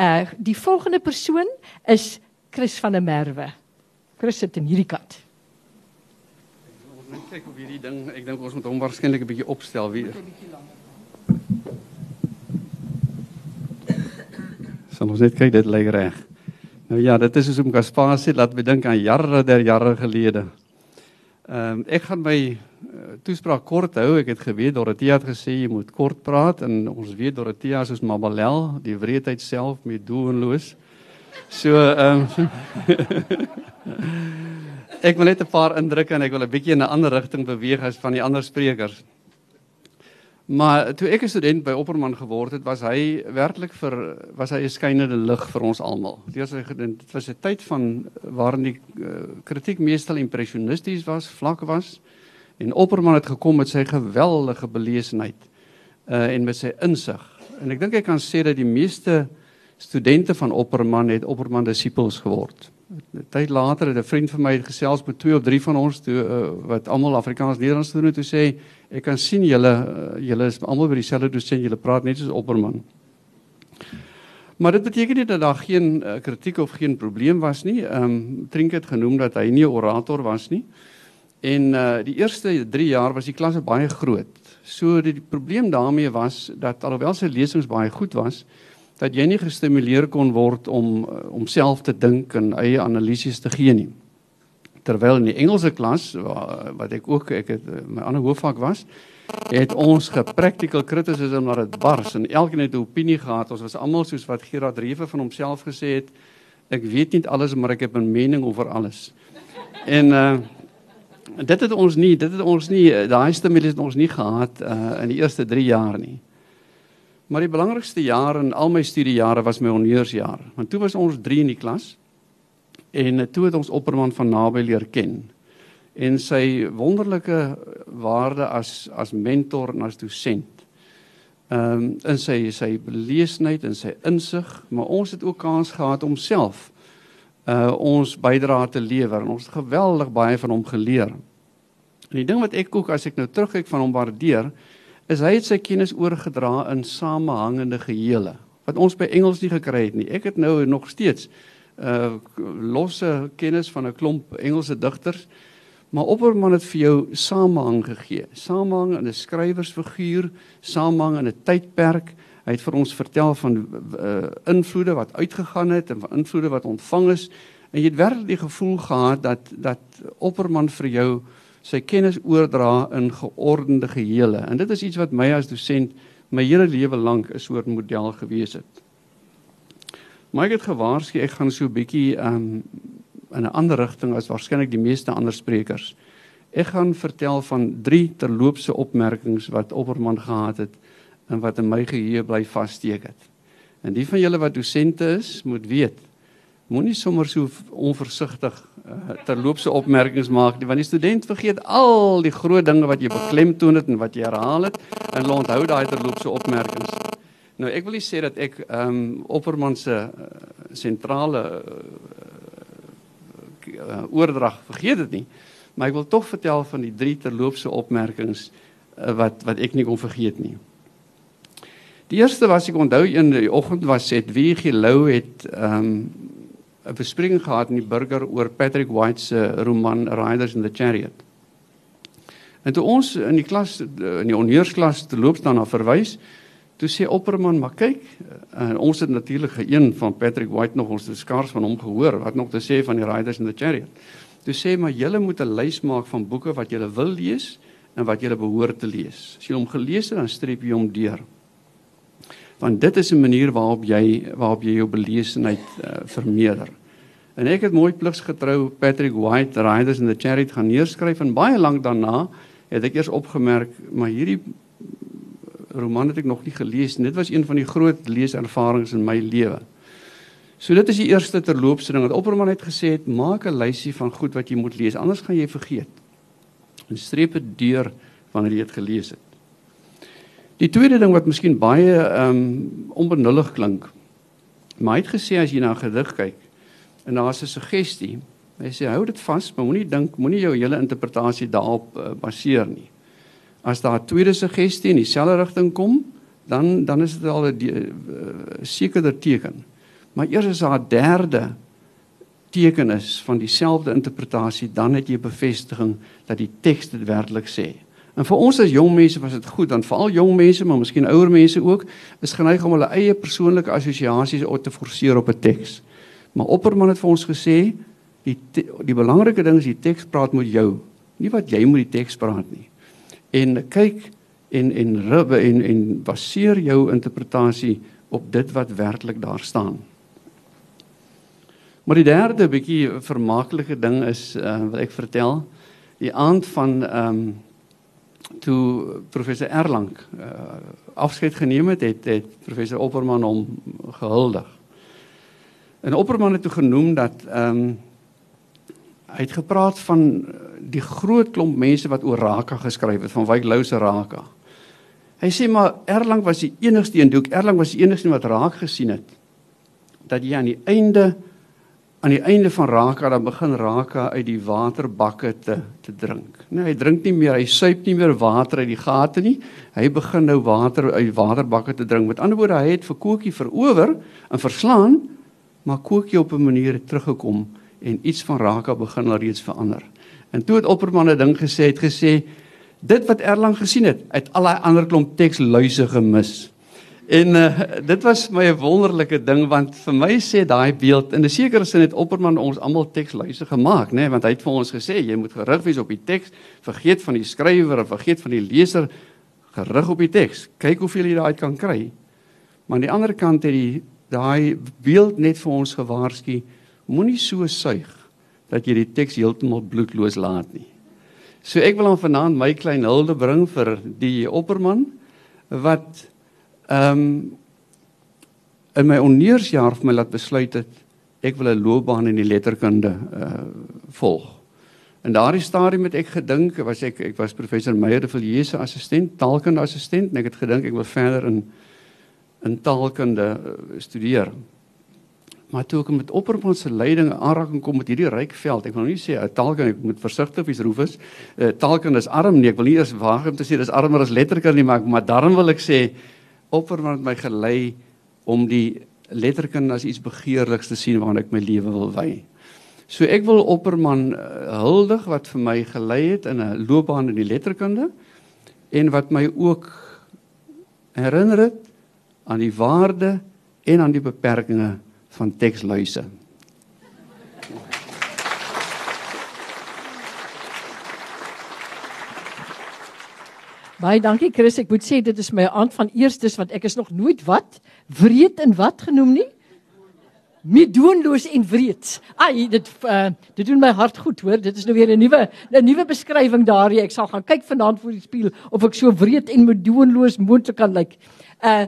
Uh die volgende persoon is Chris van der Merwe. Chris sit in hierdie kant. Ons moet kyk of hierdie ding, ek dink ons moet hom waarskynlik 'n bietjie opstel weer. Sal ons net kyk dit lyk reg. Nou ja, dit is soos om Gaspar sê laat my dink aan jare der jare gelede. Ehm um, ek gaan my toespraak kort hou. Ek het geweet Dorothea het gesê jy moet kort praat en ons weet Dorothea is Mabalel, die wreedheid self met doelloos. So ehm um, Ek wil net 'n paar indrukke en ek wil 'n bietjie in 'n ander rigting beweeg as van die ander sprekers. Maar toe ek 'n student by Opperman geword het, was hy werklik vir was hy 'n skynende lig vir ons almal. Dit was dit was 'n tyd van waarin die uh, kritiek meestal impressionisties was, vlak was. En Opperman het gekom met sy geweldige belesenheid uh en met sy insig. En ek dink ek kan sê dat die meeste studente van Opperman het Opperman disippels geword. 'n Tyd later het 'n vriend van my gesels met twee of drie van ons toe uh, wat almal Afrikaans Nederlands doen en toe sê ek kan sien julle uh, julle is almal by dieselfde dosent julle praat net soos Opperman. Maar dit beteken nie dat daar geen uh, kritiek of geen probleem was nie. Ehm um, Trink het genoem dat hy nie 'n orator was nie. En uh die eerste 3 jaar was die klasse baie groot. So die, die probleem daarmee was dat alhoewel sy lesings baie goed was, dat jy nie gestimuleer kon word om eh, om self te dink en eie analises te gee nie. Terwyl in die Engelse klas wat ek ook ek het eh, my ander hoofvak was, het ons gepractical criticism na dit bars en elkeen het 'n opinie gehad. Ons was almal soos wat Gerard Rewe van homself gesê het, ek weet nie alles maar ek het 'n mening oor alles. En uh dit het ons nie, dit het ons nie daai stimules het ons nie gehad uh in die eerste 3 jaar nie. Maar die belangrikste jaar in al my studiejare was my honneursjaar. Want toe was ons 3 in die klas en toe het ons opperman van naby leer ken. En sy wonderlike waarde as as mentor en as dosent. Ehm um, in sy sy belesenheid en sy insig, maar ons het ook kans gehad om self uh ons bydrae te lewer en ons het geweldig baie van hom geleer. En die ding wat ek ook as ek nou terugkyk van hom waardeer, is hy het sy kennis oorgedra in samehangende gehele wat ons by Engels nie gekry het nie. Ek het nou nog steeds uh losse kennis van 'n klomp Engelse digters, maar Opperman het vir jou samehang gegee. Samehang in 'n skrywersfiguur, samehang in 'n tydperk. Hy het vir ons vertel van uh invloede wat uitgegaan het en van invloede wat ontvang is en jy het werklik die gevoel gehad dat dat Opperman vir jou sy kennis oordra in geordende gehele. En dit is iets wat my as dosent my hele lewe lank 'n soort model gewees het. Maar ek het gewaarsku ek gaan so 'n bietjie um in 'n ander rigting as waarskynlik die meeste ander sprekers. Ek gaan vertel van drie terloopse opmerkings wat Opperman gehad het en wat in my geheue bly vassteek het. En die van julle wat dosente is, moet weet, moenie sommer so onversigtig uh, terloopse opmerkings maak nie want die student vergeet al die groot dinge wat jy beklemtoon het en wat jy herhaal het en hulle onthou daai terloopse opmerkings. Nou ek wil nie sê dat ek ehm um, Opperman se uh, sentrale uh, uh, oordrag vergeet dit nie. Maar ek wil tog vertel van die drie terloopse opmerkings uh, wat wat ek nie kon vergeet nie. Die eerste was ek onthou in die oggend was het wie gelou het ehm um, 'n bespreking gehad in die burger oor Patrick White se roman Riders in the Chariot. En toe ons in die klas in die onheersklas te loop staan na verwys, toe sê Opperman, maar kyk, en ons het natuurlik een van Patrick White nog ons skaars van hom gehoor wat nog te sê van die Riders in the Chariot. Toe sê maar julle moet 'n lys maak van boeke wat julle wil lees en wat julle behoort te lees. As jy hom gelees het, dan streep jy hom deur want dit is 'n manier waarop jy waarop jy jou belesenheid uh, vermeerder. En ek het mooi pligsgetrou Patrick White Riders in the Chariot gaan neerskryf en baie lank daarna het ek eers opgemerk maar hierdie roman het ek nog nie gelees nie. Dit was een van die groot leeservarings in my lewe. So dit is die eerste terloopse ding wat Opperman het gesê het, maak 'n lysie van goed wat jy moet lees, anders gaan jy vergeet. En streep dit deur wanneer jy dit gelees het. Die tweede ding wat miskien baie ehm um, onbenullig klink. Maar hy het gesê as jy na 'n gedig kyk en daar's 'n suggestie, hy sê hou dit vas, maar moenie dink, moenie jou hele interpretasie daarop uh, baseer nie. As daar 'n tweede suggestie in dieselfde rigting kom, dan dan is dit al 'n uh, sekerder teken. Maar eers as daar 'n derde teken is van dieselfde interpretasie, dan het jy bevestiging dat die teks dit werklik sê. En vir ons as jong mense was dit goed, dan veral jong mense, maar miskien ouer mense ook, is geneig om hulle eie persoonlike assosiasies uit te forceer op 'n teks. Maar Opperman het vir ons gesê, die die belangrike ding is die teks praat met jou, nie wat jy moet die teks praat nie. En kyk en en rubbe en en baseer jou interpretasie op dit wat werklik daar staan. Maar die derde bietjie vermaaklike ding is uh, wat ek vertel, die aand van ehm um, toe professor Erlang uh, afskeid geneem het, het, het professor Opperman hom gehuldig. En Opperman het toe genoem dat ehm um, hy het gepraat van die groot klomp mense wat oor Raka geskryf het van Wyk Lou se Raka. Hy sê maar Erlang was die enigste een, Doek Erlang was die enigste wat raak gesien het dat jy aan die einde aan die einde van Raka dan begin Raka uit die waterbakke te te drink. Nee, hy drink nie meer, hy suip nie meer water uit die gate nie. Hy begin nou water uit waterbakke te drink. Met ander woorde, hy het vir Kokie verower en verslaan, maar Kokie op 'n manier het teruggekom en iets van Raka begin al reeds verander. En toe het Opperman 'n ding gesê, het gesê dit wat Erlang gesien het, uit al daai ander klomp teks luise gemis. En uh, dit was my 'n wonderlike ding want vir my sê daai beeld in 'n sekere sin het Opperman ons almal teksluise gemaak, nê, nee? want hy het vir ons gesê jy moet gerig wees op die teks, vergeet van die skrywer en vergeet van die leser, gerig op die teks. Kyk hoeveel jy daai kan kry. Maar aan die ander kant het hy daai beeld net vir ons gewaarsku, moenie so suig dat jy die teks heeltemal bloedloos laat nie. So ek wil aan vanaand my klein hulde bring vir die Opperman wat Ehm um, in my onneersjaar vir my laat besluit het ek wil 'n loopbaan in die letterkunde uh volg. In daardie stadium het ek gedink was ek ek was professor Meyer de Villiers se assistent, taalkunde assistent en ek het gedink ek wil verder in in taalkunde uh, studeer. Maar toe ek met opperman se leiding aanraking kom met hierdie ryk veld, ek wil nie sê 'n uh, taalkunde ek moet versigtig wees Rufus. Uh, taalkunde is arm nie, ek wil nie eers waag om te sê dis armer as letterkunde nie, maar maar daarom wil ek sê Opperman het my gelei om die letterkunde as iets begeerliks te sien waaraan ek my lewe wil wy. So ek wil Opperman uh, huldig wat vir my gelei het in 'n loopbaan in die letterkunde en wat my ook herinner het aan die waarde en aan die beperkings van teksluise. Baie dankie Chris. Ek moet sê dit is my aand van eerstes want ek is nog nooit wat wreed en wat genoem nie. Medoenloos en wreed. Ai, dit uh, dit doen my hart goed, hoor. Dit is nou weer 'n nuwe 'n nuwe beskrywing daar. Ek sal gaan kyk vanaand voor die spieël of ek so wreed en medoenloos moontlik kan lyk. Uh